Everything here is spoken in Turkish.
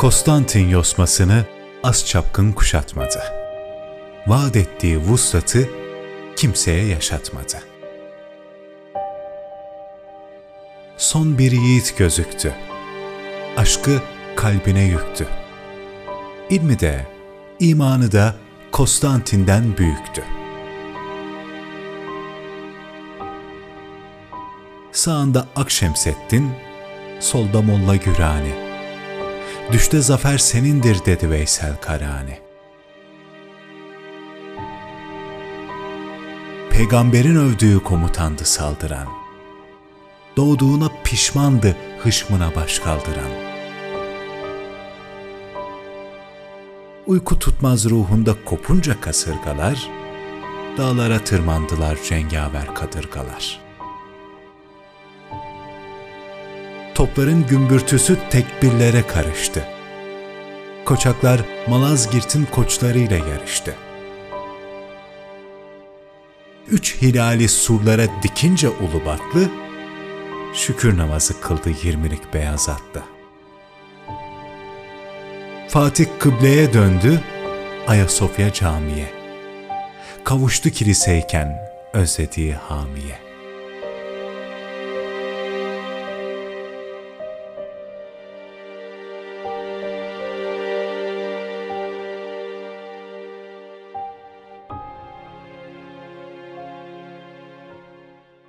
Konstantin yosmasını az çapkın kuşatmadı. Vaat ettiği vuslatı kimseye yaşatmadı. Son bir yiğit gözüktü. Aşkı kalbine yüktü. İlmi de, imanı da Konstantin'den büyüktü. Sağında Akşemseddin, solda Molla Gürani. Düşte zafer senindir dedi Veysel Karani. Peygamberin övdüğü komutandı saldıran. Doğduğuna pişmandı hışmına baş kaldıran. Uyku tutmaz ruhunda kopunca kasırgalar, dağlara tırmandılar cengaver kadırgalar.'' Topların gümbürtüsü tekbirlere karıştı. Koçaklar Malazgirt'in koçlarıyla yarıştı. Üç hilali surlara dikince Ulubatlı, şükür namazı kıldı yirmilik beyaz atlı. Fatih kıbleye döndü, Ayasofya camiye. Kavuştu kiliseyken özlediği hamiye.